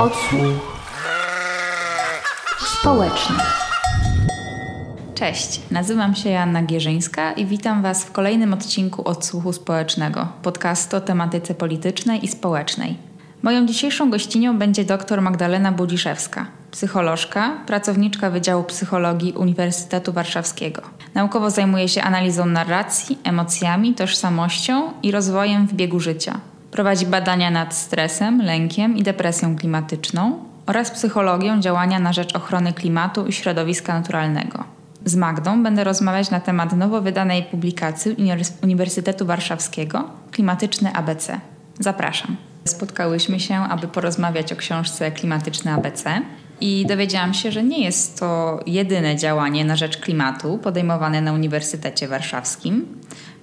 Odsłuch społeczny. Cześć, nazywam się Joanna Gierzyńska i witam Was w kolejnym odcinku Odsłuchu Społecznego, podcastu o tematyce politycznej i społecznej. Moją dzisiejszą gościnią będzie dr Magdalena Budziszewska, psycholożka, pracowniczka Wydziału Psychologii Uniwersytetu Warszawskiego. Naukowo zajmuje się analizą narracji, emocjami, tożsamością i rozwojem w biegu życia. Prowadzi badania nad stresem, lękiem i depresją klimatyczną oraz psychologią działania na rzecz ochrony klimatu i środowiska naturalnego. Z Magdą będę rozmawiać na temat nowo wydanej publikacji Uniwersytetu Warszawskiego Klimatyczne ABC. Zapraszam. Spotkałyśmy się, aby porozmawiać o książce Klimatyczne ABC. I dowiedziałam się, że nie jest to jedyne działanie na rzecz klimatu podejmowane na Uniwersytecie Warszawskim.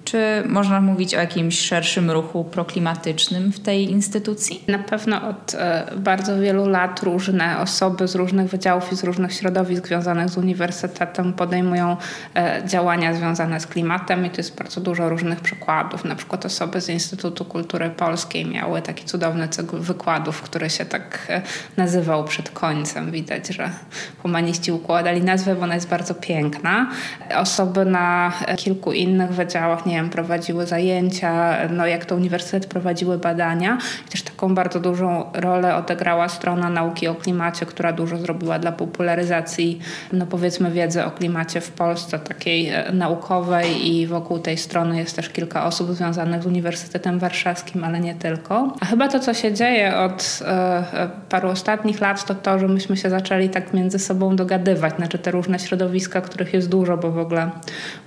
Czy można mówić o jakimś szerszym ruchu proklimatycznym w tej instytucji? Na pewno od e, bardzo wielu lat różne osoby z różnych wydziałów i z różnych środowisk związanych z uniwersytetem podejmują e, działania związane z klimatem i to jest bardzo dużo różnych przykładów. Na przykład osoby z Instytutu Kultury Polskiej miały taki cudowny cykl wykładów, który się tak e, nazywał przed końcem. Widać, że humaniści układali nazwę, bo ona jest bardzo piękna. Osoby na kilku innych wydziałach, nie wiem, prowadziły zajęcia, no jak to uniwersytet prowadziły badania. I też taką bardzo dużą rolę odegrała strona nauki o klimacie, która dużo zrobiła dla popularyzacji, no powiedzmy, wiedzy o klimacie w Polsce, takiej e, naukowej i wokół tej strony jest też kilka osób związanych z Uniwersytetem Warszawskim, ale nie tylko. A chyba to, co się dzieje od e, e, paru ostatnich lat, to to, że myśmy się zaczęli tak między sobą dogadywać, znaczy te różne środowiska, których jest dużo, bo w ogóle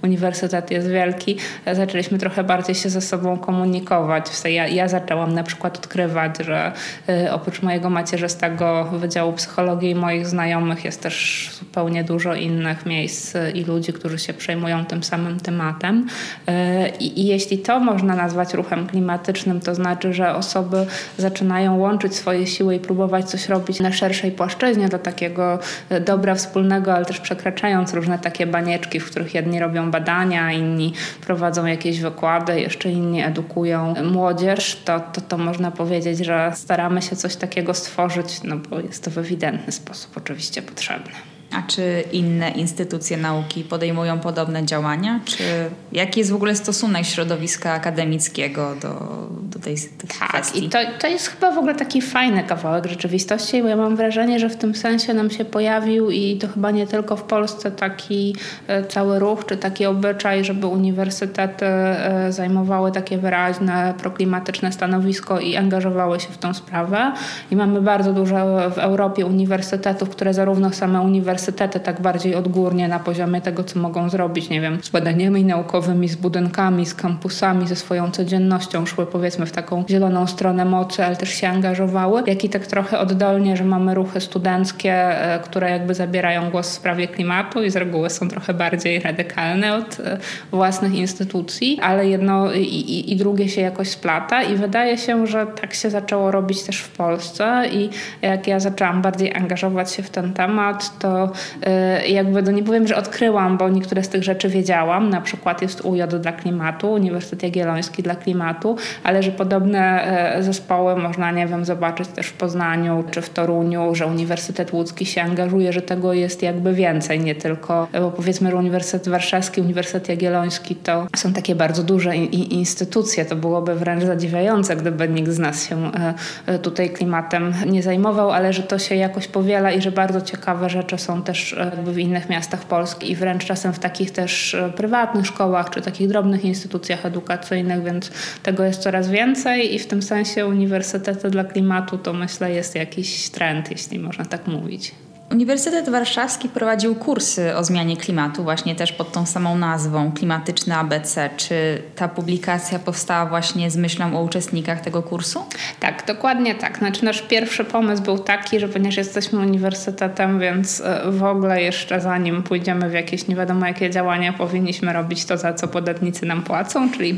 uniwersytet jest wielki, zaczęliśmy trochę bardziej się ze sobą komunikować. Ja, ja zaczęłam na przykład odkrywać, że y, oprócz mojego macierzystego Wydziału Psychologii i moich znajomych jest też zupełnie dużo innych miejsc i ludzi, którzy się przejmują tym samym tematem. Y, I, jeśli to można nazwać ruchem klimatycznym, to znaczy, że osoby zaczynają łączyć swoje siły i próbować coś robić na szerszej płaszczyźnie do takiego y, dobra wspólnego, ale też przekraczając różne takie banieczki, w których jedni robią badania, inni prowadzą jakieś wykłady, jeszcze inni edukują młodzież, to, to, to można powiedzieć, że staramy się coś takiego stworzyć, no bo jest to w ewidentny sposób oczywiście potrzebne. A czy inne instytucje nauki podejmują podobne działania? Czy jaki jest w ogóle stosunek środowiska akademickiego do, do tej, tej tak, kwestii? i to, to jest chyba w ogóle taki fajny kawałek rzeczywistości, bo ja mam wrażenie, że w tym sensie nam się pojawił i to chyba nie tylko w Polsce taki e, cały ruch, czy taki obyczaj, żeby uniwersytety e, zajmowały takie wyraźne proklimatyczne stanowisko i angażowały się w tą sprawę. I mamy bardzo dużo w Europie uniwersytetów, które zarówno same uniwersytety, uniwersytety tak bardziej odgórnie na poziomie tego, co mogą zrobić, nie wiem, z badaniami naukowymi, z budynkami, z kampusami, ze swoją codziennością, szły powiedzmy w taką zieloną stronę mocy, ale też się angażowały, jak i tak trochę oddolnie, że mamy ruchy studenckie, e, które jakby zabierają głos w sprawie klimatu i z reguły są trochę bardziej radykalne od e, własnych instytucji, ale jedno i, i, i drugie się jakoś splata i wydaje się, że tak się zaczęło robić też w Polsce i jak ja zaczęłam bardziej angażować się w ten temat, to Y, jakby, no nie powiem, że odkryłam, bo niektóre z tych rzeczy wiedziałam. Na przykład jest UJ dla klimatu, Uniwersytet Jagielloński dla klimatu, ale że podobne e, zespoły można, nie wiem, zobaczyć też w Poznaniu czy w Toruniu, że Uniwersytet Łódzki się angażuje, że tego jest jakby więcej, nie tylko, bo powiedzmy, że Uniwersytet Warszawski, Uniwersytet Jagielloński to są takie bardzo duże instytucje. To byłoby wręcz zadziwiające, gdyby nikt z nas się e, e, tutaj klimatem nie zajmował, ale że to się jakoś powiela i że bardzo ciekawe rzeczy są też e, w innych miastach Polski i wręcz czasem w takich też e, prywatnych szkołach czy takich drobnych instytucjach edukacyjnych, więc tego jest coraz więcej i w tym sensie uniwersytety dla klimatu to myślę jest jakiś trend, jeśli można tak mówić. Uniwersytet Warszawski prowadził kursy o zmianie klimatu, właśnie też pod tą samą nazwą Klimatyczne ABC. Czy ta publikacja powstała właśnie z myślą o uczestnikach tego kursu? Tak, dokładnie tak. Znaczy nasz pierwszy pomysł był taki, że ponieważ jesteśmy uniwersytetem, więc e, w ogóle jeszcze zanim pójdziemy w jakieś nie wiadomo jakie działania, powinniśmy robić to, za co podatnicy nam płacą, czyli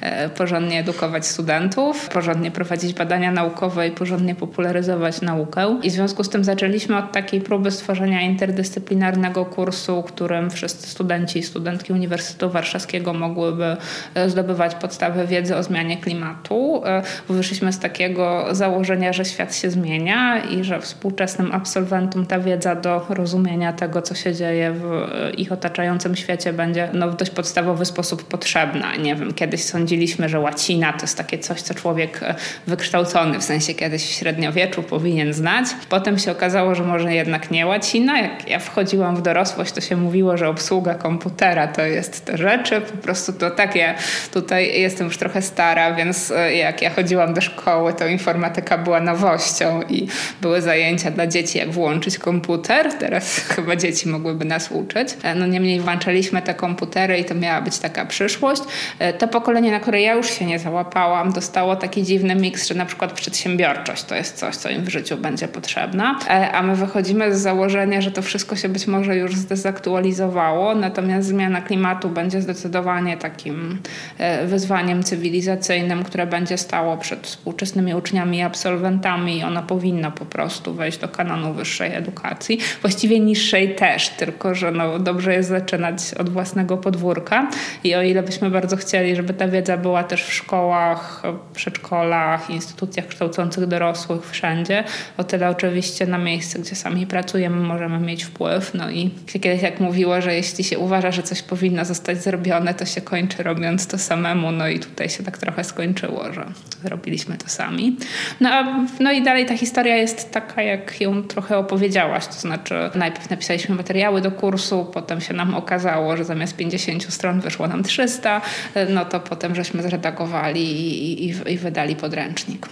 e, porządnie edukować studentów, porządnie prowadzić badania naukowe i porządnie popularyzować naukę. I w związku z tym zaczęliśmy od takiej próby stworzenia interdyscyplinarnego kursu, którym wszyscy studenci i studentki Uniwersytetu Warszawskiego mogłyby e, zdobywać podstawy wiedzy o zmianie klimatu. E, wyszliśmy z takiego założenia, że świat się zmienia i że współczesnym absolwentom ta wiedza do rozumienia tego, co się dzieje w e, ich otaczającym świecie będzie no, w dość podstawowy sposób potrzebna. Nie wiem, kiedyś sądziliśmy, że łacina to jest takie coś, co człowiek wykształcony, w sensie kiedyś w średniowieczu powinien znać. Potem się okazało, że może jednak nie łacina. Jak ja wchodziłam w dorosłość, to się mówiło, że obsługa komputera to jest te rzeczy. Po prostu to tak, ja tutaj jestem już trochę stara, więc e, jak ja chodziłam do szkoły, to informatyka była nowością i były zajęcia dla dzieci, jak włączyć komputer. Teraz chyba dzieci mogłyby nas uczyć. E, no niemniej włączaliśmy te komputery i to miała być taka przyszłość. E, to pokolenie, na które ja już się nie załapałam, dostało taki dziwny miks, że na przykład przedsiębiorczość to jest coś, co im w życiu będzie potrzebna, a my wychodzimy z założenia, że to wszystko się być może już zdezaktualizowało, natomiast zmiana klimatu będzie zdecydowanie takim e, wyzwaniem cywilizacyjnym, które będzie stało przed współczesnymi uczniami i absolwentami i ono powinno po prostu wejść do kanonu wyższej edukacji. Właściwie niższej też, tylko że no, dobrze jest zaczynać od własnego podwórka i o ile byśmy bardzo chcieli, żeby ta wiedza była też w szkołach, przedszkolach, instytucjach kształcących dorosłych, wszędzie, o tyle oczywiście na miejsce, gdzie sami pracujemy, możemy mieć wpływ. No i kiedyś jak mówiło, że jeśli się uważa, że coś powinno zostać zrobione, to się kończy robiąc to samemu. No i tutaj się tak trochę skończyło, że zrobiliśmy to sami. No, a, no i dalej ta historia jest taka, jak ją trochę opowiedziałaś. To znaczy najpierw napisaliśmy materiały do kursu, potem się nam okazało, że zamiast 50 stron wyszło nam 300, no to potem żeśmy zredagowali i, i, i wydali podręcznik.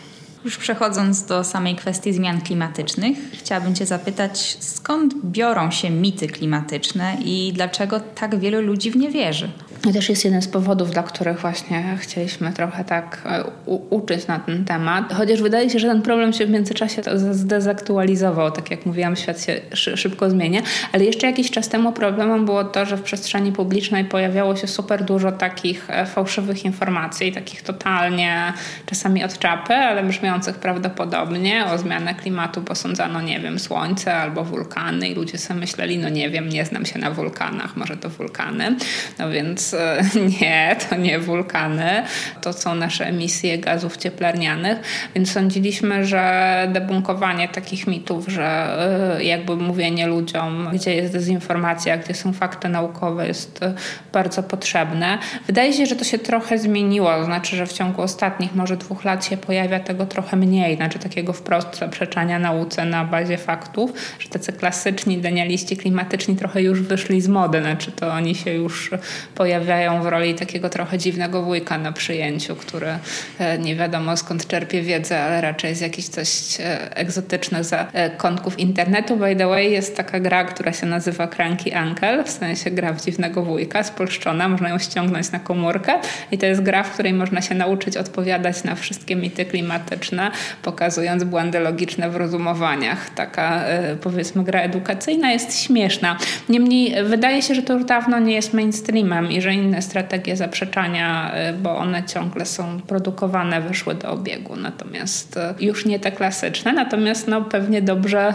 Już przechodząc do samej kwestii zmian klimatycznych, chciałabym Cię zapytać, skąd biorą się mity klimatyczne i dlaczego tak wielu ludzi w nie wierzy? To też jest jeden z powodów, dla których właśnie chcieliśmy trochę tak e, uczyć na ten temat. Chociaż wydaje się, że ten problem się w międzyczasie zdezaktualizował. Tak jak mówiłam, świat się szybko zmienia. Ale jeszcze jakiś czas temu problemem było to, że w przestrzeni publicznej pojawiało się super dużo takich e, fałszywych informacji, takich totalnie czasami od czapy, ale brzmiących prawdopodobnie o zmianę klimatu posądzano, nie wiem, słońce albo wulkany i ludzie sobie myśleli, no nie wiem, nie znam się na wulkanach, może to wulkany. No więc nie, to nie wulkany, to są nasze emisje gazów cieplarnianych, więc sądziliśmy, że debunkowanie takich mitów, że y, jakby mówienie ludziom, gdzie jest dezinformacja, gdzie są fakty naukowe jest y, bardzo potrzebne. Wydaje się, że to się trochę zmieniło, to znaczy, że w ciągu ostatnich może dwóch lat się pojawia tego trochę mniej, znaczy takiego wprost zaprzeczania nauce na bazie faktów, że tacy klasyczni denialiści klimatyczni trochę już wyszli z mody, znaczy to oni się już pojawiają pojawiają w roli takiego trochę dziwnego wujka na przyjęciu, który e, nie wiadomo skąd czerpie wiedzę, ale raczej jest jakiś coś e, egzotyczny za e, internetu. By the way, jest taka gra, która się nazywa Cranky Uncle, w sensie gra w dziwnego wujka, spolszczona, można ją ściągnąć na komórkę i to jest gra, w której można się nauczyć odpowiadać na wszystkie mity klimatyczne, pokazując błędy logiczne w rozumowaniach. Taka powiedzmy gra edukacyjna jest śmieszna. Niemniej wydaje się, że to już dawno nie jest mainstreamem i że inne strategie zaprzeczania, y, bo one ciągle są produkowane, wyszły do obiegu. Natomiast y, już nie te klasyczne, natomiast no, pewnie dobrze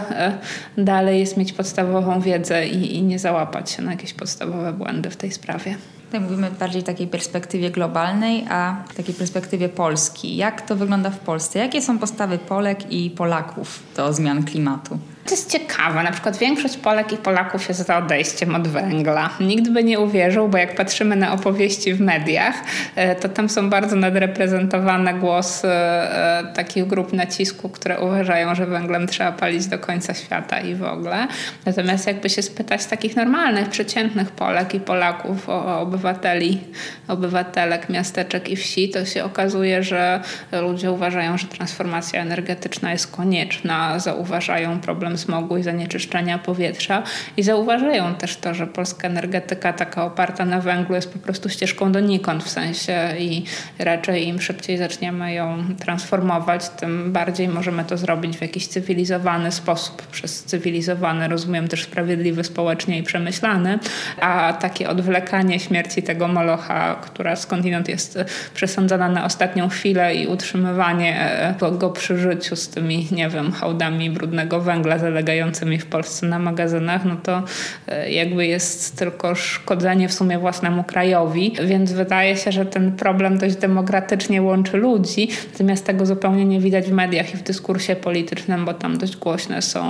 y, dalej jest mieć podstawową wiedzę i, i nie załapać się na jakieś podstawowe błędy w tej sprawie. Tutaj mówimy bardziej takiej perspektywie globalnej, a takiej perspektywie Polski. Jak to wygląda w Polsce? Jakie są postawy Polek i Polaków do zmian klimatu? To jest ciekawe. Na przykład większość Polek i Polaków jest za odejściem od węgla. Nikt by nie uwierzył, bo jak patrzymy na opowieści w mediach, e, to tam są bardzo nadreprezentowane głosy e, takich grup nacisku, które uważają, że węglem trzeba palić do końca świata i w ogóle. Natomiast jakby się spytać takich normalnych, przeciętnych Polek i Polaków, o obywateli, obywatelek miasteczek i wsi, to się okazuje, że ludzie uważają, że transformacja energetyczna jest konieczna, zauważają problem problem smogu i zanieczyszczenia powietrza i zauważają też to, że polska energetyka taka oparta na węglu jest po prostu ścieżką donikąd w sensie i raczej im szybciej zaczniemy ją transformować, tym bardziej możemy to zrobić w jakiś cywilizowany sposób. Przez cywilizowany rozumiem też sprawiedliwy społecznie i przemyślany, a takie odwlekanie śmierci tego molocha, która skądinąd jest przesądzana na ostatnią chwilę i utrzymywanie go przy życiu z tymi, nie wiem, hałdami brudnego węgla zalegającymi w Polsce na magazynach, no to e, jakby jest tylko szkodzenie w sumie własnemu krajowi, więc wydaje się, że ten problem dość demokratycznie łączy ludzi, natomiast tego zupełnie nie widać w mediach i w dyskursie politycznym, bo tam dość głośne są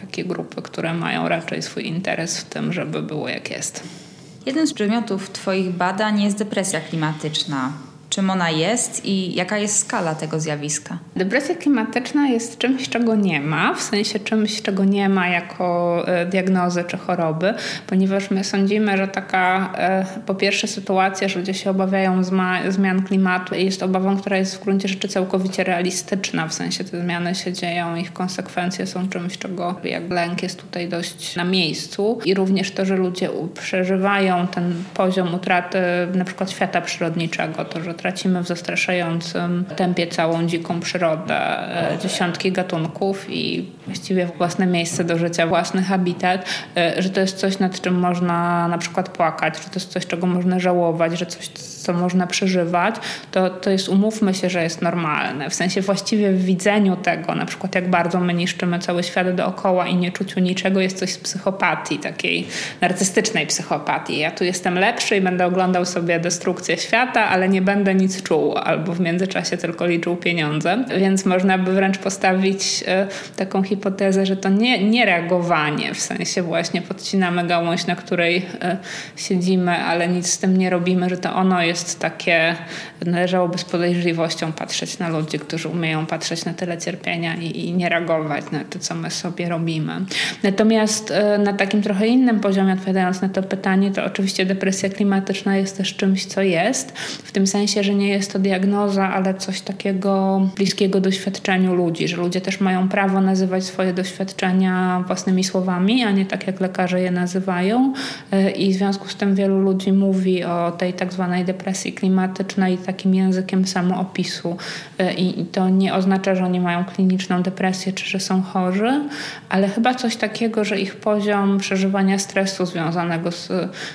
takie grupy, które mają raczej swój interes w tym, żeby było jak jest. Jeden z przedmiotów Twoich badań jest depresja klimatyczna czym ona jest i jaka jest skala tego zjawiska? Depresja klimatyczna jest czymś, czego nie ma, w sensie czymś, czego nie ma jako e, diagnozy czy choroby, ponieważ my sądzimy, że taka e, po pierwsze sytuacja, że ludzie się obawiają zmian klimatu jest obawą, która jest w gruncie rzeczy całkowicie realistyczna, w sensie te zmiany się dzieją, ich konsekwencje są czymś, czego jak lęk jest tutaj dość na miejscu i również to, że ludzie przeżywają ten poziom utraty na przykład świata przyrodniczego, to, że tracimy w zastraszającym tempie całą dziką przyrodę, e, dziesiątki gatunków i właściwie własne miejsce do życia, własny habitat, e, że to jest coś, nad czym można na przykład płakać, że to jest coś, czego można żałować, że coś, co można przeżywać, to, to jest, umówmy się, że jest normalne. W sensie właściwie w widzeniu tego, na przykład jak bardzo my niszczymy cały świat dookoła i nie czuciu niczego, jest coś z psychopatii, takiej narcystycznej psychopatii. Ja tu jestem lepszy i będę oglądał sobie destrukcję świata, ale nie będę nic czuł, albo w międzyczasie tylko liczył pieniądze. Więc można by wręcz postawić e, taką hipotezę, że to nie, nie reagowanie, w sensie właśnie podcinamy gałąź, na której e, siedzimy, ale nic z tym nie robimy, że to ono jest takie, należałoby z podejrzliwością patrzeć na ludzi, którzy umieją patrzeć na tyle cierpienia i, i nie reagować na to, co my sobie robimy. Natomiast e, na takim trochę innym poziomie, odpowiadając na to pytanie, to oczywiście depresja klimatyczna jest też czymś, co jest, w tym sensie, że nie jest to diagnoza, ale coś takiego bliskiego doświadczeniu ludzi, że ludzie też mają prawo nazywać swoje doświadczenia własnymi słowami, a nie tak jak lekarze je nazywają. E, I w związku z tym wielu ludzi mówi o tej tak zwanej depresji klimatycznej takim językiem samoopisu. E, I to nie oznacza, że oni mają kliniczną depresję czy że są chorzy, ale chyba coś takiego, że ich poziom przeżywania stresu związanego z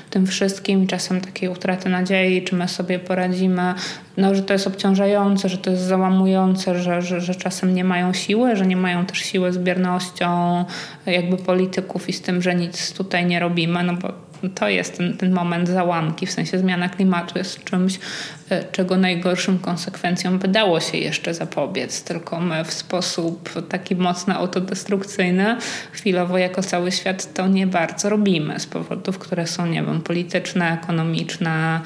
tym wszystkim, czasem takiej utraty nadziei, czy my sobie poradzimy, no, że to jest obciążające, że to jest załamujące, że, że, że czasem nie mają siły, że nie mają też siły z biernością jakby polityków i z tym, że nic tutaj nie robimy, no bo to jest ten, ten moment załamki, w sensie zmiana klimatu jest czymś, e, czego najgorszym konsekwencjom wydało się jeszcze zapobiec, tylko my w sposób taki mocno autodestrukcyjny chwilowo jako cały świat to nie bardzo robimy z powodów, które są, nie wiem, polityczne, ekonomiczne,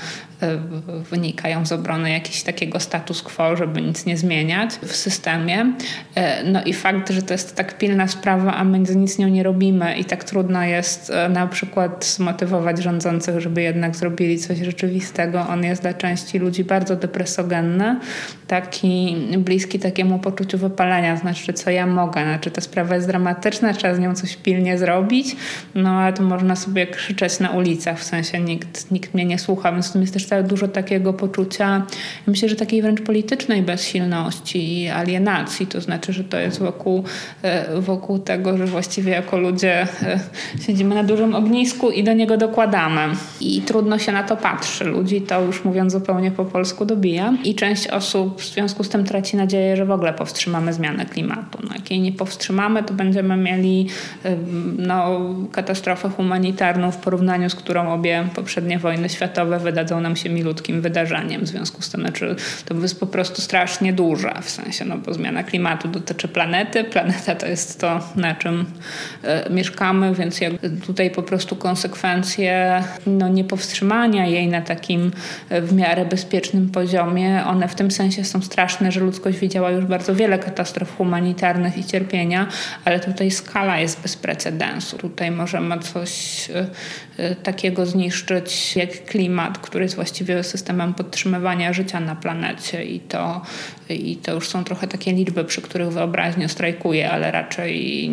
wynikają z obrony jakiegoś takiego status quo, żeby nic nie zmieniać w systemie. E, no i fakt, że to jest tak pilna sprawa, a my nic nią nie robimy i tak trudno jest na przykład zmotywować rządzących, żeby jednak zrobili coś rzeczywistego. On jest dla części ludzi bardzo depresogenny, taki bliski takiemu poczuciu wypalenia, znaczy co ja mogę, znaczy ta sprawa jest dramatyczna, trzeba z nią coś pilnie zrobić, no ale to można sobie krzyczeć na ulicach, w sensie nikt, nikt mnie nie słucha, więc tu jest też dużo takiego poczucia, myślę, że takiej wręcz politycznej bezsilności i alienacji, to znaczy, że to jest wokół, e, wokół tego, że właściwie jako ludzie e, siedzimy na dużym ognisku i do niego dokładamy. I trudno się na to patrzy. Ludzi to już mówiąc zupełnie po polsku dobija. I część osób w związku z tym traci nadzieję, że w ogóle powstrzymamy zmianę klimatu. No, jak jej nie powstrzymamy, to będziemy mieli no, katastrofę humanitarną w porównaniu z którą obie poprzednie wojny światowe wydadzą nam się milutkim wydarzeniem. W związku z tym znaczy, to jest po prostu strasznie duża w sensie, no bo zmiana klimatu dotyczy planety. Planeta to jest to, na czym y, mieszkamy, więc jak tutaj po prostu konsekwencje no, niepowstrzymania jej na takim e, w miarę bezpiecznym poziomie, one w tym sensie są straszne, że ludzkość widziała już bardzo wiele katastrof humanitarnych i cierpienia, ale tutaj skala jest bez precedensu. Tutaj możemy coś e, e, takiego zniszczyć jak klimat, który jest właściwie systemem podtrzymywania życia na planecie i to, i to już są trochę takie liczby, przy których wyobraźnia strajkuje, ale raczej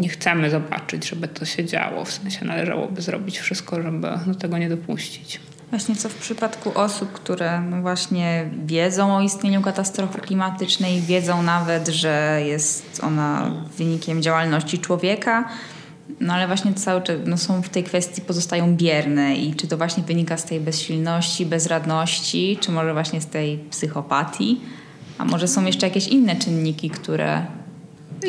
nie chcemy zobaczyć, żeby to się działo. W sensie należałoby zrobić wszystko, żeby do tego nie dopuścić. Właśnie co w przypadku osób, które właśnie wiedzą o istnieniu katastrofy klimatycznej, wiedzą nawet, że jest ona wynikiem działalności człowieka, no ale właśnie cały czas no są w tej kwestii pozostają bierne i czy to właśnie wynika z tej bezsilności, bezradności, czy może właśnie z tej psychopatii, a może są jeszcze jakieś inne czynniki, które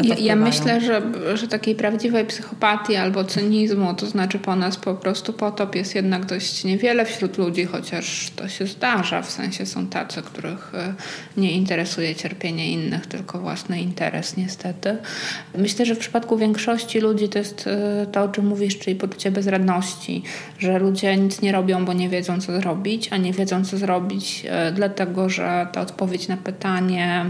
ja, ja, myślę, że, że takiej prawdziwej psychopatii albo cynizmu, to znaczy po nas po prostu potop jest jednak dość niewiele wśród ludzi, chociaż to się zdarza. W sensie są tacy, których e, nie interesuje cierpienie innych, tylko własny interes niestety. Myślę, że w przypadku większości ludzi to jest e, to, o czym mówisz, czyli poczucie bezradności, że ludzie nic nie robią, bo nie wiedzą, co zrobić, a nie wiedzą, co zrobić, e, dlatego że ta odpowiedź na pytanie,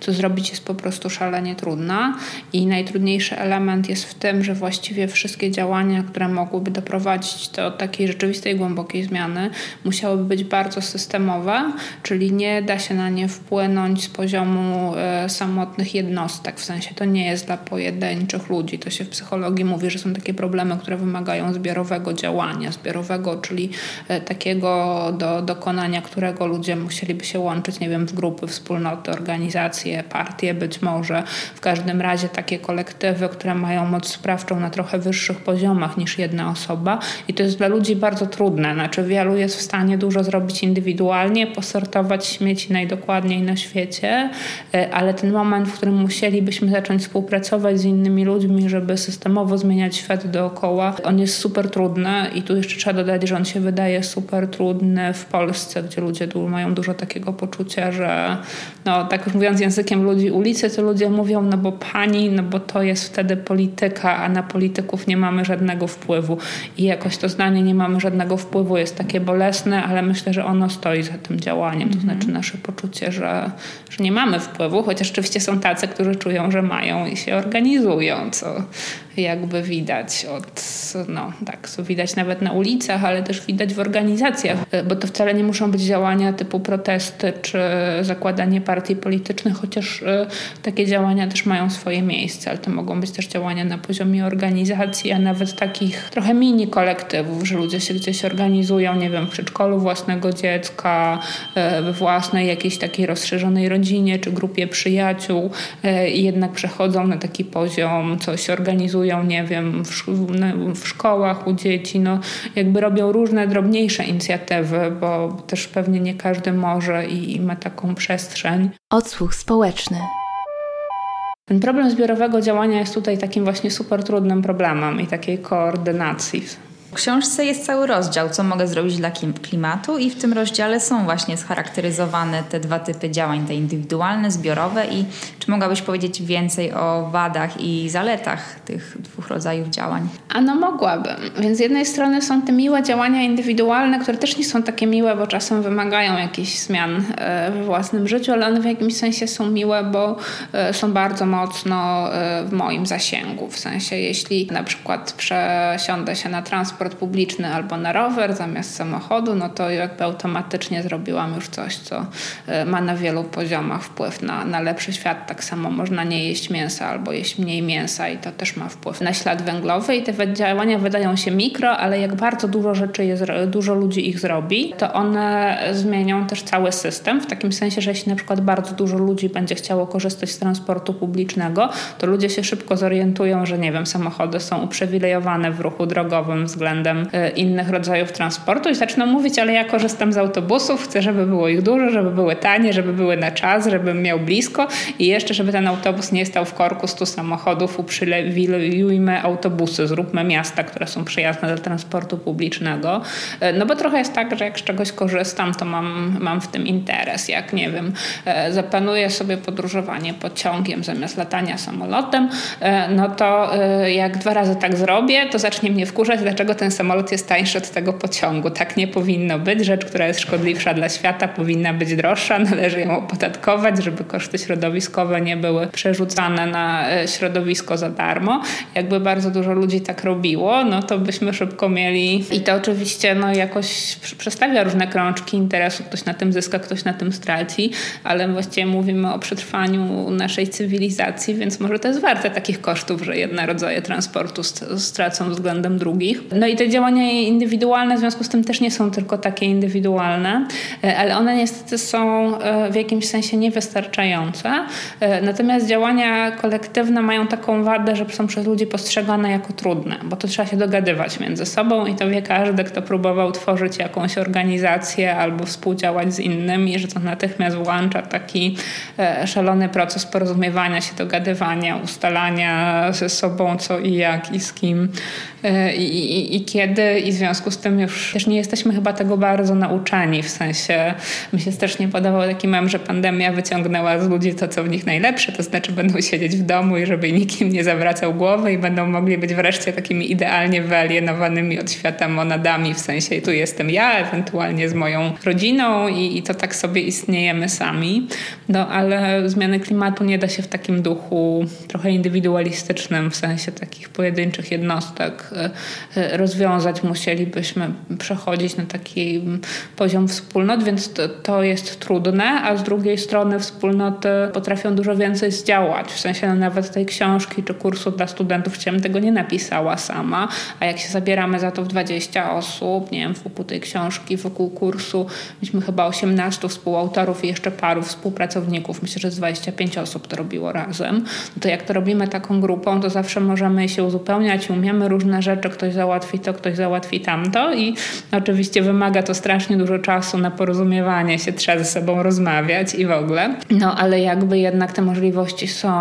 co zrobić, jest po prostu szalenie trudna. I najtrudniejszy element jest w tym, że właściwie wszystkie działania, które mogłyby doprowadzić do takiej rzeczywistej, głębokiej zmiany, musiałyby być bardzo systemowe, czyli nie da się na nie wpłynąć z poziomu e, samotnych jednostek. W sensie to nie jest dla pojedynczych ludzi. To się w psychologii mówi, że są takie problemy, które wymagają zbiorowego działania, zbiorowego, czyli e, takiego do dokonania, którego ludzie musieliby się łączyć, nie wiem, w grupy, wspólnoty, organizacje, partie być może. W każdym razie takie kolektywy, które mają moc sprawczą na trochę wyższych poziomach niż jedna osoba i to jest dla ludzi bardzo trudne. Znaczy wielu jest w stanie dużo zrobić indywidualnie, posortować śmieci najdokładniej na świecie, e, ale ten moment, w którym musielibyśmy zacząć współpracować z innymi ludźmi, żeby systemowo zmieniać świat dookoła, on jest super trudny i tu jeszcze trzeba dodać, że on się wydaje super trudny w Polsce, gdzie ludzie mają dużo takiego poczucia, że no tak już mówiąc językiem ludzi ulicy, to ludzie mówią, no bo pani, no bo to jest wtedy polityka, a na polityków nie mamy żadnego wpływu. I jakoś to zdanie nie mamy żadnego wpływu jest takie bolesne, ale myślę, że ono stoi za tym działaniem. To znaczy nasze poczucie, że, że nie mamy wpływu, chociaż oczywiście są tacy, którzy czują, że mają i się organizują, co jakby widać od, no tak, co widać nawet na ulicach, ale też widać w organizacjach, bo to wcale nie muszą być działania typu protesty czy zakładanie partii politycznych, chociaż e, takie działania też mają swoje miejsce, ale to mogą być też działania na poziomie organizacji, a nawet takich trochę mini kolektywów, że ludzie się gdzieś organizują, nie wiem, w przedszkolu własnego dziecka, e, we własnej jakiejś takiej rozszerzonej rodzinie czy grupie przyjaciół e, i jednak przechodzą na taki poziom, coś organizują, nie wiem, w, w szkołach u dzieci, no jakby robią różne drobniejsze inicjatywy, bo też pewnie nie każdy może i, i ma taką przestrzeń. Odsłuch społeczny. Ten problem zbiorowego działania jest tutaj takim właśnie super trudnym problemem i takiej koordynacji. Książce jest cały rozdział, co mogę zrobić dla klimatu, i w tym rozdziale są właśnie scharakteryzowane te dwa typy działań, te indywidualne, zbiorowe. I czy mogłabyś powiedzieć więcej o wadach i zaletach tych dwóch rodzajów działań? A no mogłabym. Więc z jednej strony są te miłe działania indywidualne, które też nie są takie miłe, bo czasem wymagają jakichś zmian e, we własnym życiu, ale one w jakimś sensie są miłe, bo e, są bardzo mocno e, w moim zasięgu. W sensie, jeśli na przykład przesiądę się na transport, transport publiczny albo na rower zamiast samochodu, no to jakby automatycznie zrobiłam już coś, co e, ma na wielu poziomach wpływ na, na lepszy świat. Tak samo można nie jeść mięsa albo jeść mniej mięsa i to też ma wpływ na ślad węglowy i te działania wydają się mikro, ale jak bardzo dużo rzeczy jest, dużo ludzi ich zrobi, to one zmienią też cały system w takim sensie, że jeśli na przykład bardzo dużo ludzi będzie chciało korzystać z transportu publicznego, to ludzie się szybko zorientują, że nie wiem, samochody są uprzywilejowane w ruchu drogowym względem względem e, innych rodzajów transportu i zaczną mówić, ale ja korzystam z autobusów, chcę, żeby było ich dużo, żeby były tanie, żeby były na czas, żebym miał blisko i jeszcze, żeby ten autobus nie stał w korku stu samochodów, uprzywilejujmy autobusy, zróbmy miasta, które są przyjazne do transportu publicznego. E, no bo trochę jest tak, że jak z czegoś korzystam, to mam, mam w tym interes. Jak, nie wiem, e, zaplanuję sobie podróżowanie pociągiem zamiast latania samolotem, no to jak dwa razy tak zrobię, to zacznie mnie wkurzać, dlaczego ten samolot jest tańszy od tego pociągu. Tak nie powinno być. Rzecz, która jest szkodliwsza dla świata, powinna być droższa, należy ją opodatkować, żeby koszty środowiskowe nie były przerzucane na e, środowisko za darmo. Jakby bardzo dużo ludzi tak robiło, no to byśmy szybko mieli i to oczywiście no, jakoś przestawia różne krączki interesu. Ktoś na tym zyska, ktoś na tym straci, ale właściwie mówimy o przetrwaniu naszej cywilizacji, więc może to jest warte takich kosztów, że jedne rodzaje transportu stracą względem drugich. No no i te działania indywidualne w związku z tym też nie są tylko takie indywidualne, ale one niestety są w jakimś sensie niewystarczające. Natomiast działania kolektywne mają taką wadę, że są przez ludzi postrzegane jako trudne, bo to trzeba się dogadywać między sobą i to wie każdy, kto próbował tworzyć jakąś organizację albo współdziałać z innymi, że to natychmiast włącza taki e, szalony proces porozumiewania się, dogadywania, ustalania ze sobą co i jak i z kim e, i, i, i kiedy i w związku z tym już też nie jesteśmy chyba tego bardzo nauczeni, w sensie mi się też nie podobał taki mem, że pandemia wyciągnęła z ludzi to, co w nich najlepsze, to znaczy będą siedzieć w domu i żeby nikim nie zawracał głowy i będą mogli być wreszcie takimi idealnie wyalienowanymi od świata monadami, w sensie tu jestem ja, ewentualnie z moją rodziną i, i to tak sobie istniejemy sami. No ale zmiany klimatu nie da się w takim duchu trochę indywidualistycznym, w sensie takich pojedynczych jednostek e, e, rozwiązać. Musielibyśmy przechodzić na taki poziom wspólnot, więc to, to jest trudne, a z drugiej strony wspólnoty potrafią dużo więcej zdziałać. W sensie nawet tej książki czy kursu dla studentów chciałem tego nie napisała sama, a jak się zabieramy za to w 20 osób, nie wiem, wokół tej książki, wokół kursu, mieliśmy chyba 18 współautorów i jeszcze paru współpracowników, myślę, że z 25 osób to robiło razem, no to jak to robimy taką grupą, to zawsze możemy się uzupełniać i umiemy różne rzeczy, ktoś załatwi to, ktoś załatwi tamto i oczywiście wymaga to strasznie dużo czasu na porozumiewanie się, trzeba ze sobą rozmawiać i w ogóle, no ale jakby jednak te możliwości są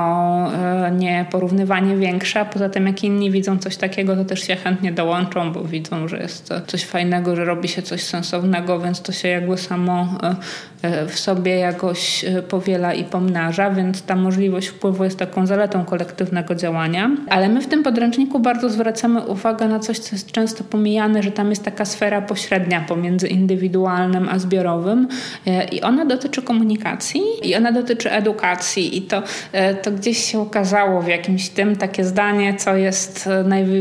e, nieporównywanie większe, poza tym jak inni widzą coś takiego, to też się chętnie dołączą, bo widzą, że jest coś fajnego, że robi się coś sensownego, więc to się jakby samo e, e, w sobie jakoś powiela i pomnaża, więc ta możliwość wpływu jest taką zaletą kolektywnego działania. Ale my w tym podręczniku bardzo zwracamy uwagę na coś, co jest często pomijane, że tam jest taka sfera pośrednia pomiędzy indywidualnym a zbiorowym i ona dotyczy komunikacji i ona dotyczy edukacji i to, to gdzieś się ukazało w jakimś tym takie zdanie, co jest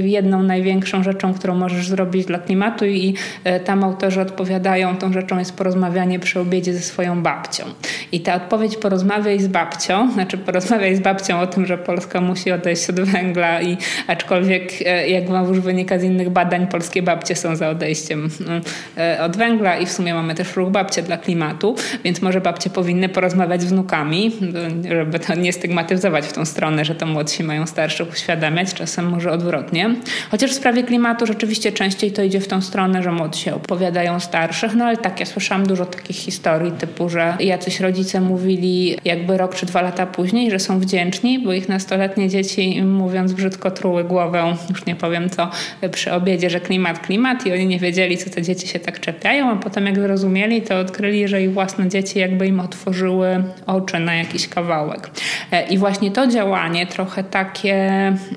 jedną największą rzeczą, którą możesz zrobić dla klimatu i e, tam autorzy odpowiadają, tą rzeczą jest porozmawianie przy obiedzie ze swoją babcią. I ta odpowiedź porozmawiaj z babcią, znaczy porozmawiaj z babcią o tym, że Polska musi odejść od węgla i aczkolwiek e, jak wam już wynika z innych badań, polskie babcie są za odejściem e, od węgla i w sumie mamy też ruch babcie dla klimatu, więc może babcie powinny porozmawiać z wnukami, żeby to nie stygmatyzować w tą stronę, że to młodsi mają starszych uświadamiać, czasem może odwrotnie. Chociaż w sprawie klimatu rzeczywiście częściej to idzie w tą stronę, że młodsi opowiadają starszych, no ale tak, ja słyszałam dużo takich historii typu, że jacyś rodzice mówili jakby rok czy dwa lata później, że są wdzięczni, bo ich nastoletnie dzieci mówiąc brzydko truły głowę, już nie powiem co, przy obiedzie, że klimat, klimat i oni nie wiedzieli, co te dzieci się tak czepiają, a potem jak zrozumieli, to odkryli, że ich własne dzieci jakby im otworzyły oczy na jakiś kawałek. E, I właśnie to działanie trochę takie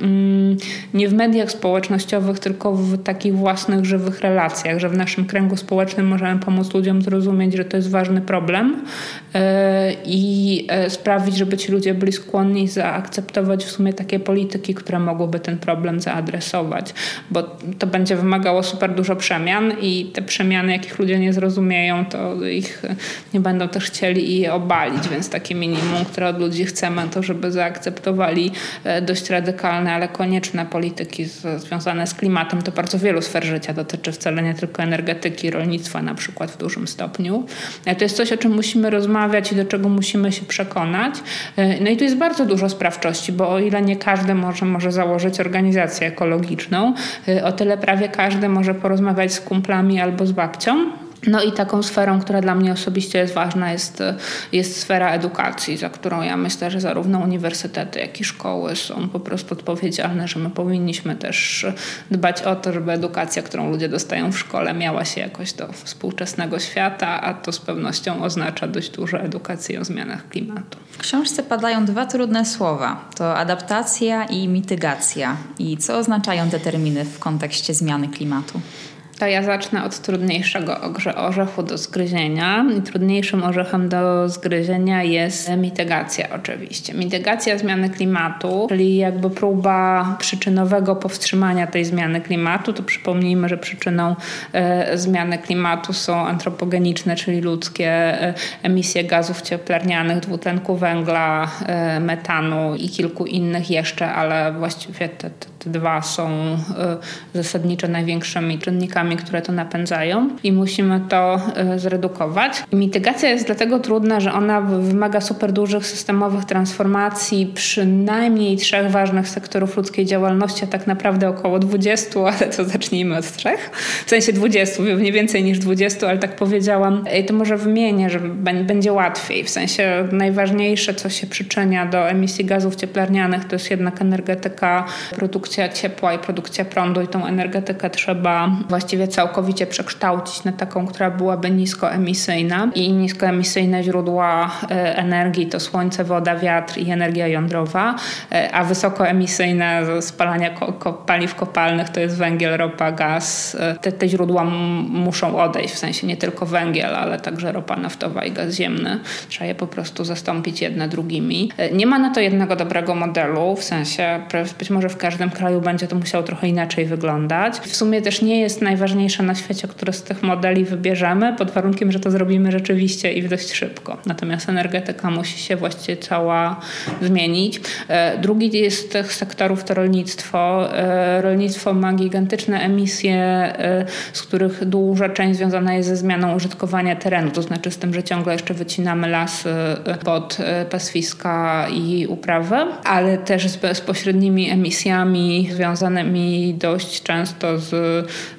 mm, nie w mediach społecznościowych, tylko w takich własnych, żywych relacjach, że w naszym kręgu społecznym możemy pomóc ludziom zrozumieć, że to jest ważny problem e, i e, sprawić, żeby ci ludzie byli skłonni zaakceptować w sumie takie polityki, które mogłyby ten problem zaadresować, bo to będzie wymagało super dużo przemian i te przemiany, jakich ludzie nie zrozumieją, to ich nie będą też chcieli i obalić, więc takie minimum, które od ludzi chcemy, to żeby zaakceptowali e, dość radykalne, ale konieczne polityki związane z klimatem. To bardzo wielu sfer życia dotyczy wcale nie tylko energetyki, rolnictwa na przykład w dużym stopniu. E, to jest coś, o czym musimy rozmawiać i do czego musimy się przekonać. E, no i tu jest bardzo dużo sprawczości, bo o ile nie każdy może, może założyć organizację ekologiczną, o tyle prawie każdy może porozmawiać z kumplami albo z babcią no i taką sferą, która dla mnie osobiście jest ważna, jest, jest sfera edukacji, za którą ja myślę, że zarówno uniwersytety, jak i szkoły są po prostu odpowiedzialne, że my powinniśmy też dbać o to, żeby edukacja, którą ludzie dostają w szkole, miała się jakoś do współczesnego świata, a to z pewnością oznacza dość dużo edukacji o zmianach klimatu. W książce padają dwa trudne słowa: to adaptacja i mitygacja. I co oznaczają te terminy w kontekście zmiany klimatu? To ja zacznę od trudniejszego orzechu do zgryzienia. Trudniejszym orzechem do zgryzienia jest mitygacja oczywiście. Mitygacja zmiany klimatu, czyli jakby próba przyczynowego powstrzymania tej zmiany klimatu. To przypomnijmy, że przyczyną e, zmiany klimatu są antropogeniczne, czyli ludzkie e, emisje gazów cieplarnianych, dwutlenku węgla, e, metanu i kilku innych jeszcze, ale właściwie te, te te dwa są e, zasadniczo największymi czynnikami, które to napędzają i musimy to e, zredukować. Mitygacja jest dlatego trudna, że ona wymaga super dużych systemowych transformacji przynajmniej trzech ważnych sektorów ludzkiej działalności, a tak naprawdę około 20, ale to zacznijmy od trzech. W sensie 20, nie więcej niż 20, ale tak powiedziałam. I to może wymienię, że będzie łatwiej. W sensie najważniejsze, co się przyczynia do emisji gazów cieplarnianych, to jest jednak energetyka, produkcja produkcja ciepła i produkcja prądu i tą energetykę trzeba właściwie całkowicie przekształcić na taką, która byłaby niskoemisyjna i niskoemisyjne źródła e, energii to słońce, woda, wiatr i energia jądrowa, e, a wysokoemisyjne spalania paliw kopalnych to jest węgiel, ropa, gaz. E, te, te źródła muszą odejść, w sensie nie tylko węgiel, ale także ropa naftowa i gaz ziemny. Trzeba je po prostu zastąpić jedne drugimi. Nie ma na to jednego dobrego modelu, w sensie być może w każdym kraju będzie to musiało trochę inaczej wyglądać. W sumie też nie jest najważniejsze na świecie, które z tych modeli wybierzemy, pod warunkiem, że to zrobimy rzeczywiście i dość szybko. Natomiast energetyka musi się właściwie cała zmienić. E, drugi z tych sektorów to rolnictwo. E, rolnictwo ma gigantyczne emisje, e, z których duża część związana jest ze zmianą użytkowania terenu, to znaczy z tym, że ciągle jeszcze wycinamy lasy pod paswiska i uprawy, ale też z bezpośrednimi emisjami związanymi dość często z,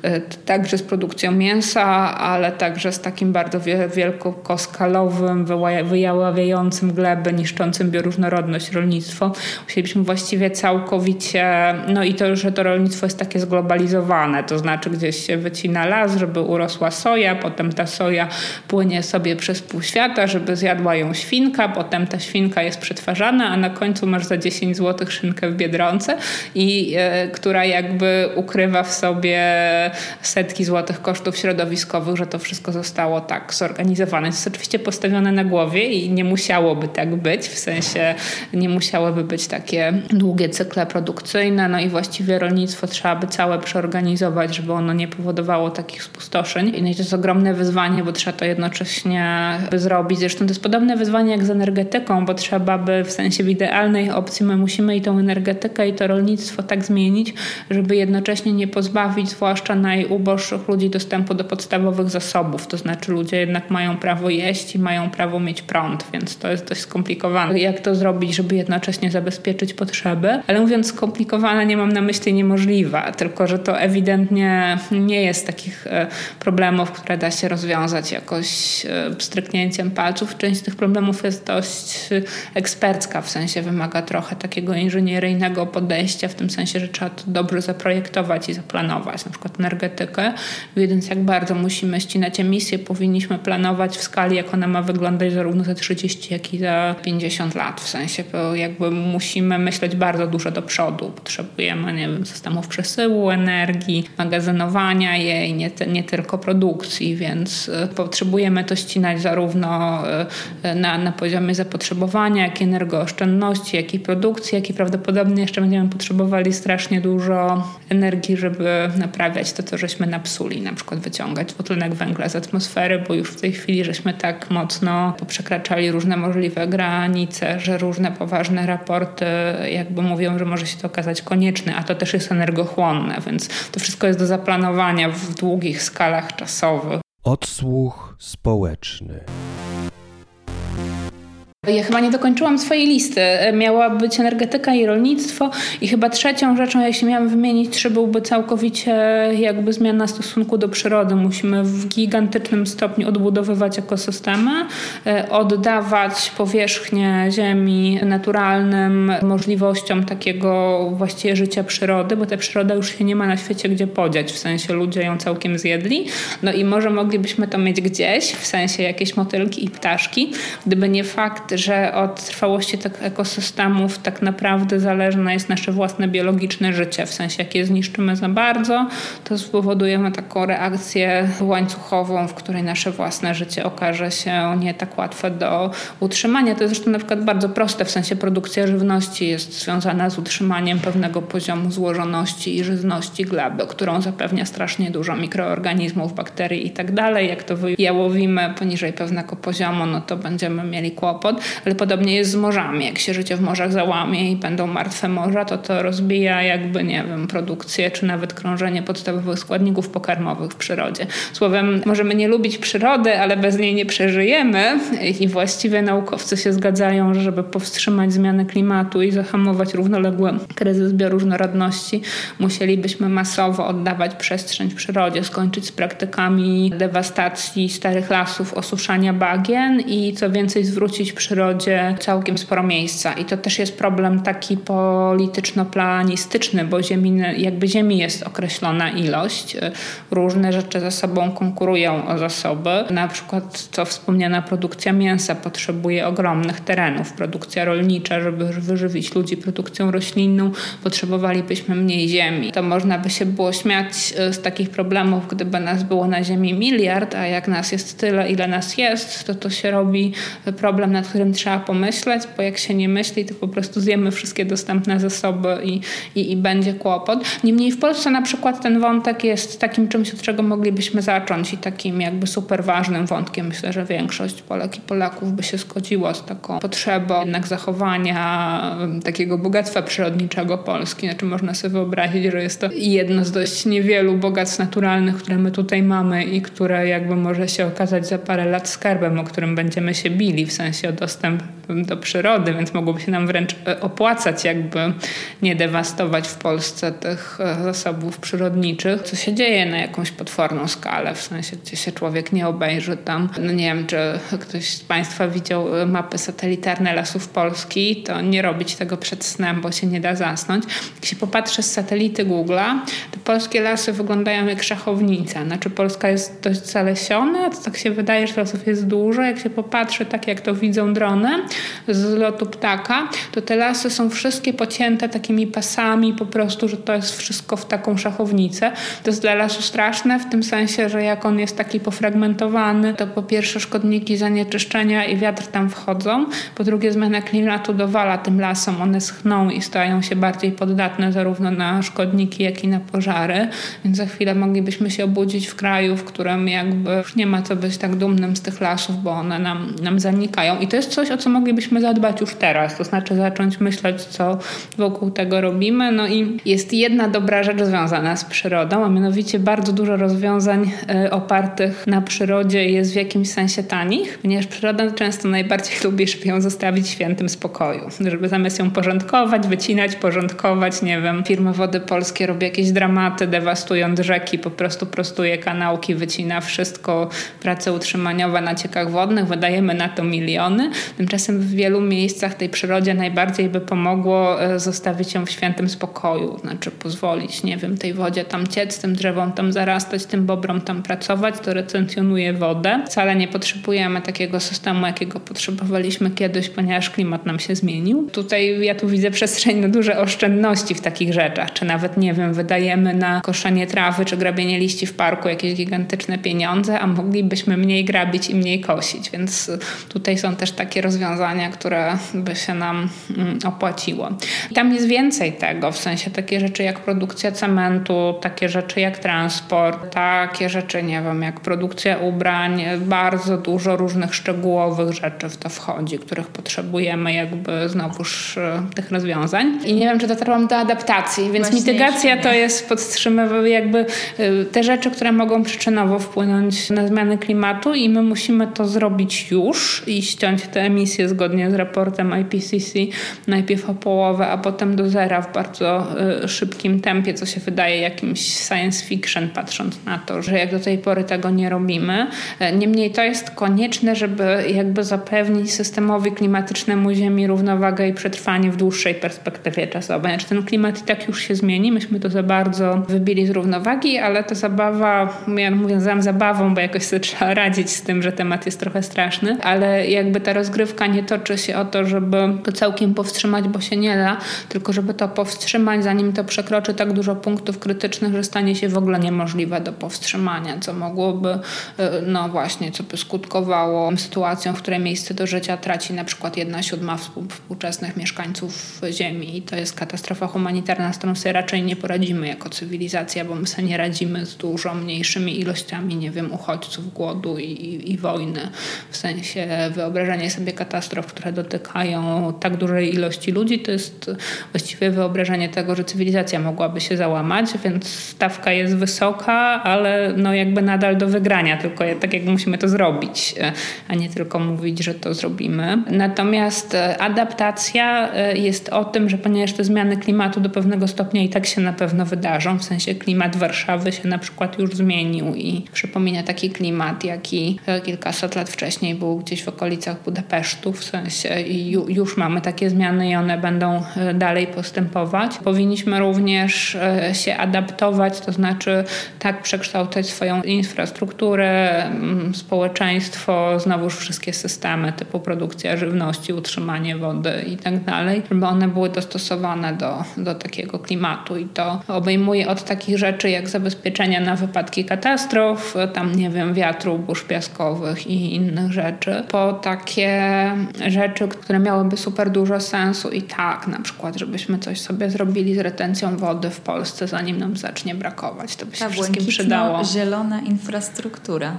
e, także z produkcją mięsa, ale także z takim bardzo wielkoskalowym, wyjaławiającym glebę, niszczącym bioróżnorodność rolnictwo. Musielibyśmy właściwie całkowicie, no i to, że to rolnictwo jest takie zglobalizowane, to znaczy gdzieś się wycina las, żeby urosła soja, potem ta soja płynie sobie przez pół świata, żeby zjadła ją świnka, potem ta świnka jest przetwarzana, a na końcu masz za 10 zł szynkę w Biedronce i E, która jakby ukrywa w sobie setki złotych kosztów środowiskowych, że to wszystko zostało tak zorganizowane. Jest oczywiście postawione na głowie i nie musiałoby tak być, w sensie nie musiałyby być takie długie cykle produkcyjne, no i właściwie rolnictwo trzeba by całe przeorganizować, żeby ono nie powodowało takich spustoszeń. No i to jest ogromne wyzwanie, bo trzeba to jednocześnie zrobić. Zresztą to jest podobne wyzwanie jak z energetyką, bo trzeba by w sensie w idealnej opcji my musimy i tą energetykę i to rolnictwo tak zmienić, żeby jednocześnie nie pozbawić zwłaszcza najuboższych ludzi dostępu do podstawowych zasobów. To znaczy ludzie jednak mają prawo jeść i mają prawo mieć prąd, więc to jest dość skomplikowane. Jak to zrobić, żeby jednocześnie zabezpieczyć potrzeby? Ale mówiąc skomplikowane, nie mam na myśli niemożliwe, tylko że to ewidentnie nie jest takich e, problemów, które da się rozwiązać jakoś e, stryknięciem palców. Część z tych problemów jest dość e, ekspercka, w sensie wymaga trochę takiego inżynieryjnego podejścia, w tym sensie że trzeba to dobrze zaprojektować i zaplanować, na przykład energetykę, więc jak bardzo musimy ścinać emisję, powinniśmy planować w skali, jak ona ma wyglądać zarówno za 30, jak i za 50 lat. W sensie, jakby musimy myśleć bardzo dużo do przodu. Potrzebujemy, nie wiem, systemów przesyłu energii, magazynowania jej, nie, nie tylko produkcji, więc y, potrzebujemy to ścinać zarówno y, na, na poziomie zapotrzebowania, jak i energooszczędności, jak i produkcji, jak i prawdopodobnie jeszcze będziemy potrzebowali strasznie dużo energii, żeby naprawiać to, co żeśmy napsuli, na przykład wyciągać dwutlenek węgla z atmosfery, bo już w tej chwili żeśmy tak mocno poprzekraczali różne możliwe granice, że różne poważne raporty jakby mówią, że może się to okazać konieczne, a to też jest energochłonne, więc to wszystko jest do zaplanowania w długich skalach czasowych. Odsłuch społeczny. Ja chyba nie dokończyłam swojej listy. Miała być energetyka i rolnictwo i chyba trzecią rzeczą, jeśli miałam wymienić trzy, byłby całkowicie jakby zmiana stosunku do przyrody. Musimy w gigantycznym stopniu odbudowywać ekosystemy, e, oddawać powierzchnię ziemi naturalnym możliwościom takiego właściwie życia przyrody, bo ta przyroda już się nie ma na świecie gdzie podziać, w sensie ludzie ją całkiem zjedli. No i może moglibyśmy to mieć gdzieś, w sensie jakieś motylki i ptaszki, gdyby nie fakt, że od trwałości tych ekosystemów tak naprawdę zależne jest nasze własne biologiczne życie. W sensie, jak je zniszczymy za bardzo, to spowodujemy taką reakcję łańcuchową, w której nasze własne życie okaże się nie tak łatwe do utrzymania. To jest zresztą na przykład bardzo proste, w sensie produkcja żywności jest związana z utrzymaniem pewnego poziomu złożoności i żyzności gleby, którą zapewnia strasznie dużo mikroorganizmów, bakterii i tak dalej. Jak to wyjałowimy poniżej pewnego poziomu, no to będziemy mieli kłopot. Ale podobnie jest z morzami. Jak się życie w morzach załamie i będą martwe morza, to to rozbija jakby, nie wiem, produkcję czy nawet krążenie podstawowych składników pokarmowych w przyrodzie. Słowem, możemy nie lubić przyrody, ale bez niej nie przeżyjemy i właściwie naukowcy się zgadzają, że żeby powstrzymać zmianę klimatu i zahamować równoległy kryzys bioróżnorodności, musielibyśmy masowo oddawać przestrzeń w przyrodzie, skończyć z praktykami dewastacji starych lasów, osuszania bagien i co więcej zwrócić przyrodzie całkiem sporo miejsca. I to też jest problem taki polityczno-planistyczny, bo ziemi, jakby ziemi jest określona ilość. Różne rzeczy ze sobą konkurują o zasoby. Na przykład to wspomniana produkcja mięsa potrzebuje ogromnych terenów. Produkcja rolnicza, żeby wyżywić ludzi produkcją roślinną, potrzebowalibyśmy mniej ziemi. To można by się było śmiać e, z takich problemów, gdyby nas było na ziemi miliard, a jak nas jest tyle, ile nas jest, to to się robi problem, nad którym trzeba pomyśleć, bo jak się nie myśli, to po prostu zjemy wszystkie dostępne zasoby i, i, i będzie kłopot. Niemniej w Polsce na przykład ten wątek jest takim czymś, od czego moglibyśmy zacząć i takim jakby super ważnym wątkiem. Myślę, że większość Polek i Polaków by się zgodziło z taką potrzebą jednak zachowania takiego bogactwa przyrodniczego Polski. Znaczy można sobie wyobrazić, że jest to jedno z dość niewielu bogactw naturalnych, które my tutaj mamy i które jakby może się okazać za parę lat skarbem, o którym będziemy się bili, w sensie o dostęp do przyrody, więc mogłoby się nam wręcz e, opłacać jakby nie dewastować w Polsce tych e, zasobów przyrodniczych, co się dzieje na jakąś potworną skalę, w sensie gdzie się człowiek nie obejrzy tam. No nie wiem, czy ktoś z Państwa widział e, mapy satelitarne lasów Polski, to nie robić tego przed snem, bo się nie da zasnąć. Jak się popatrzy z satelity Google'a, to polskie lasy wyglądają jak szachownica. Znaczy Polska jest dość zalesiona, to tak się wydaje, że lasów jest dużo. Jak się popatrzy tak, jak to widzą z lotu ptaka, to te lasy są wszystkie pocięte takimi pasami po prostu, że to jest wszystko w taką szachownicę. To jest dla lasu straszne w tym sensie, że jak on jest taki pofragmentowany, to po pierwsze szkodniki zanieczyszczenia i wiatr tam wchodzą, po drugie zmiana klimatu dowala tym lasom, one schną i stają się bardziej poddatne zarówno na szkodniki, jak i na pożary, więc za chwilę moglibyśmy się obudzić w kraju, w którym jakby już nie ma co być tak dumnym z tych lasów, bo one nam, nam zanikają. I to jest coś, o co moglibyśmy zadbać już teraz, to znaczy zacząć myśleć, co wokół tego robimy. No i jest jedna dobra rzecz związana z przyrodą, a mianowicie bardzo dużo rozwiązań e, opartych na przyrodzie jest w jakimś sensie tanich, ponieważ przyroda często najbardziej lubi, żeby ją zostawić świętym spokoju, żeby zamiast ją porządkować, wycinać, porządkować, nie wiem, firma Wody Polskie robi jakieś dramaty, dewastując rzeki, po prostu prostuje kanałki, wycina wszystko, prace utrzymaniowe na ciekach wodnych, wydajemy na to miliony. Tymczasem w wielu miejscach tej przyrodzie najbardziej by pomogło e, zostawić ją w świętym spokoju, znaczy pozwolić, nie wiem, tej wodzie tam ciec, tym drzewom tam zarastać, tym bobrom tam pracować, to retencjonuje wodę. Wcale nie potrzebujemy takiego systemu, jakiego potrzebowaliśmy kiedyś, ponieważ klimat nam się zmienił. Tutaj ja tu widzę przestrzeń na duże oszczędności w takich rzeczach, czy nawet, nie wiem, wydajemy na koszenie trawy, czy grabienie liści w parku jakieś gigantyczne pieniądze, a moglibyśmy mniej grabić i mniej kosić, więc tutaj są też takie rozwiązania, które by się nam mm, opłaciło. I tam jest więcej tego, w sensie takie rzeczy jak produkcja cementu, takie rzeczy jak transport, takie rzeczy, nie wiem, jak produkcja ubrań, bardzo dużo różnych szczegółowych rzeczy w to wchodzi, których potrzebujemy jakby znowuż e, tych rozwiązań. I nie wiem, czy dotarłam do adaptacji, więc Właśnie mitygacja to jest podtrzymywanie jakby e, te rzeczy, które mogą przyczynowo wpłynąć na zmiany klimatu i my musimy to zrobić już i ściąć te emisje zgodnie z raportem IPCC najpierw o połowę, a potem do zera w bardzo y, szybkim tempie, co się wydaje jakimś science fiction, patrząc na to, że jak do tej pory tego nie robimy. E, niemniej to jest konieczne, żeby jakby zapewnić systemowi klimatycznemu Ziemi równowagę i przetrwanie w dłuższej perspektywie czasowej. Znaczy ten klimat i tak już się zmieni, myśmy to za bardzo wybili z równowagi, ale ta zabawa, ja mówię, nazywam zabawą, bo jakoś sobie trzeba radzić z tym, że temat jest trochę straszny, ale jakby ta rozgrywka nie toczy się o to, żeby to całkiem powstrzymać, bo się nie da, tylko żeby to powstrzymać, zanim to przekroczy tak dużo punktów krytycznych, że stanie się w ogóle niemożliwe do powstrzymania, co mogłoby, y, no właśnie, co by skutkowało sytuacją, w której miejsce do życia traci na przykład jedna siódma współczesnych mieszkańców Ziemi. I to jest katastrofa humanitarna, z którą sobie raczej nie poradzimy jako cywilizacja, bo my sobie nie radzimy z dużo mniejszymi ilościami, nie wiem, uchodźców, głodu i, i wojny. W sensie wyobrażenie sobie katastrof, które dotykają tak dużej ilości ludzi, to jest właściwie wyobrażenie tego, że cywilizacja mogłaby się załamać, więc stawka jest wysoka, ale no jakby nadal do wygrania, tylko tak jak musimy to zrobić, a nie tylko mówić, że to zrobimy. Natomiast adaptacja jest o tym, że ponieważ te zmiany klimatu do pewnego stopnia i tak się na pewno wydarzą, w sensie klimat Warszawy się na przykład już zmienił i przypomina taki klimat, jaki kilkaset lat wcześniej był gdzieś w okolicach Budapesztu, w sensie już mamy takie zmiany i one będą e, dalej postępować. Powinniśmy również e, się adaptować, to znaczy tak przekształcać swoją infrastrukturę, społeczeństwo, znowuż wszystkie systemy typu produkcja żywności, utrzymanie wody i tak dalej, żeby one były dostosowane do, do takiego klimatu i to obejmuje od takich rzeczy jak zabezpieczenia na wypadki katastrof, tam nie wiem, wiatru, burz piaskowych i innych rzeczy, po takie rzeczy, które miałyby super dużo sensu i tak, na przykład, żebyśmy coś sobie zrobili z retencją wody w Polsce, zanim nam zacznie brakować. To by się Ta wszystkim przydało. zielona infrastruktura.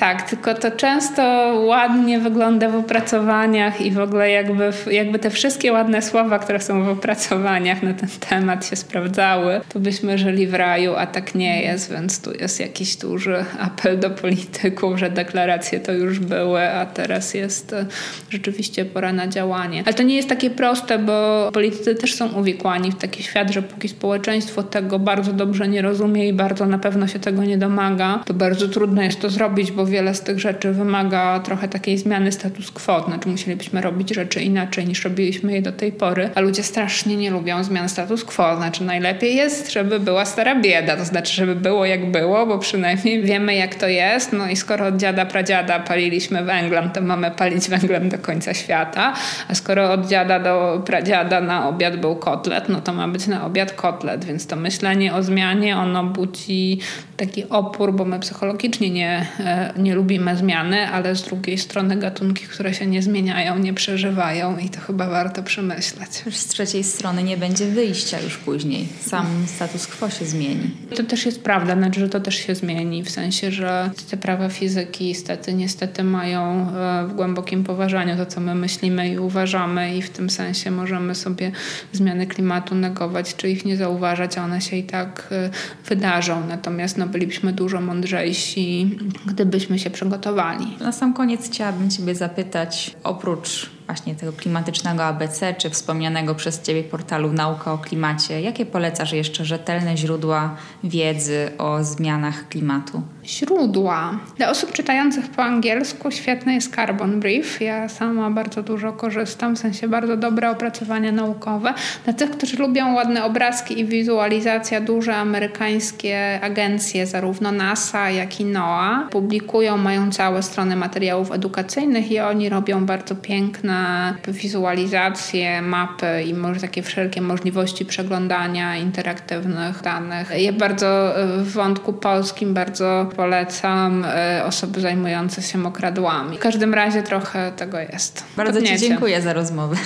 Tak, tylko to często ładnie wygląda w opracowaniach i w ogóle jakby, jakby te wszystkie ładne słowa, które są w opracowaniach na ten temat się sprawdzały, to byśmy żyli w raju, a tak nie jest, więc tu jest jakiś duży apel do polityków, że deklaracje to już były, a teraz jest e, rzeczywiście pora na działanie. Ale to nie jest takie proste, bo politycy też są uwikłani w taki świat, że póki społeczeństwo tego bardzo dobrze nie rozumie i bardzo na pewno się tego nie domaga, to bardzo trudno jest to zrobić, bo wiele z tych rzeczy wymaga trochę takiej zmiany status quo, znaczy musielibyśmy robić rzeczy inaczej niż robiliśmy je do tej pory, a ludzie strasznie nie lubią zmian status quo, znaczy najlepiej jest, żeby była stara bieda, to znaczy, żeby było jak było, bo przynajmniej wiemy jak to jest, no i skoro od dziada pradziada paliliśmy węglem, to mamy palić węglem do końca świata, a skoro od dziada do pradziada na obiad był kotlet, no to ma być na obiad kotlet, więc to myślenie o zmianie, ono budzi taki opór, bo my psychologicznie nie, e, nie lubimy zmiany, ale z drugiej strony gatunki, które się nie zmieniają, nie przeżywają i to chyba warto przemyśleć. Z trzeciej strony nie będzie wyjścia już później. Sam status quo się zmieni. To też jest prawda, znaczy, że to też się zmieni, w sensie, że te prawa fizyki niestety, niestety mają e, w głębokim poważaniu to, co my myślimy i uważamy i w tym sensie możemy sobie zmiany klimatu negować, czy ich nie zauważać, a one się i tak e, wydarzą. Natomiast no, bylibyśmy dużo mądrzejsi, gdybyśmy się przygotowali. Na sam koniec chciałabym Ciebie zapytać, oprócz właśnie tego klimatycznego ABC, czy wspomnianego przez Ciebie portalu Nauka o Klimacie, jakie polecasz jeszcze rzetelne źródła wiedzy o zmianach klimatu? Źródła. Dla osób czytających po angielsku świetny jest Carbon Brief. Ja sama bardzo dużo korzystam, w sensie bardzo dobre opracowania naukowe. Dla tych, którzy lubią ładne obrazki i wizualizacja, duże amerykańskie agencje, zarówno NASA, jak i NOAA, publikują, mają całe strony materiałów edukacyjnych i oni robią bardzo piękne wizualizacje, mapy i może takie wszelkie możliwości przeglądania interaktywnych danych. Ja bardzo e, w wątku polskim bardzo polecam e, osoby zajmujące się mokradłami. W każdym razie trochę tego jest. Bardzo Ci dziękuję za rozmowę.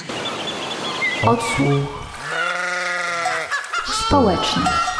Odsłuch społeczny.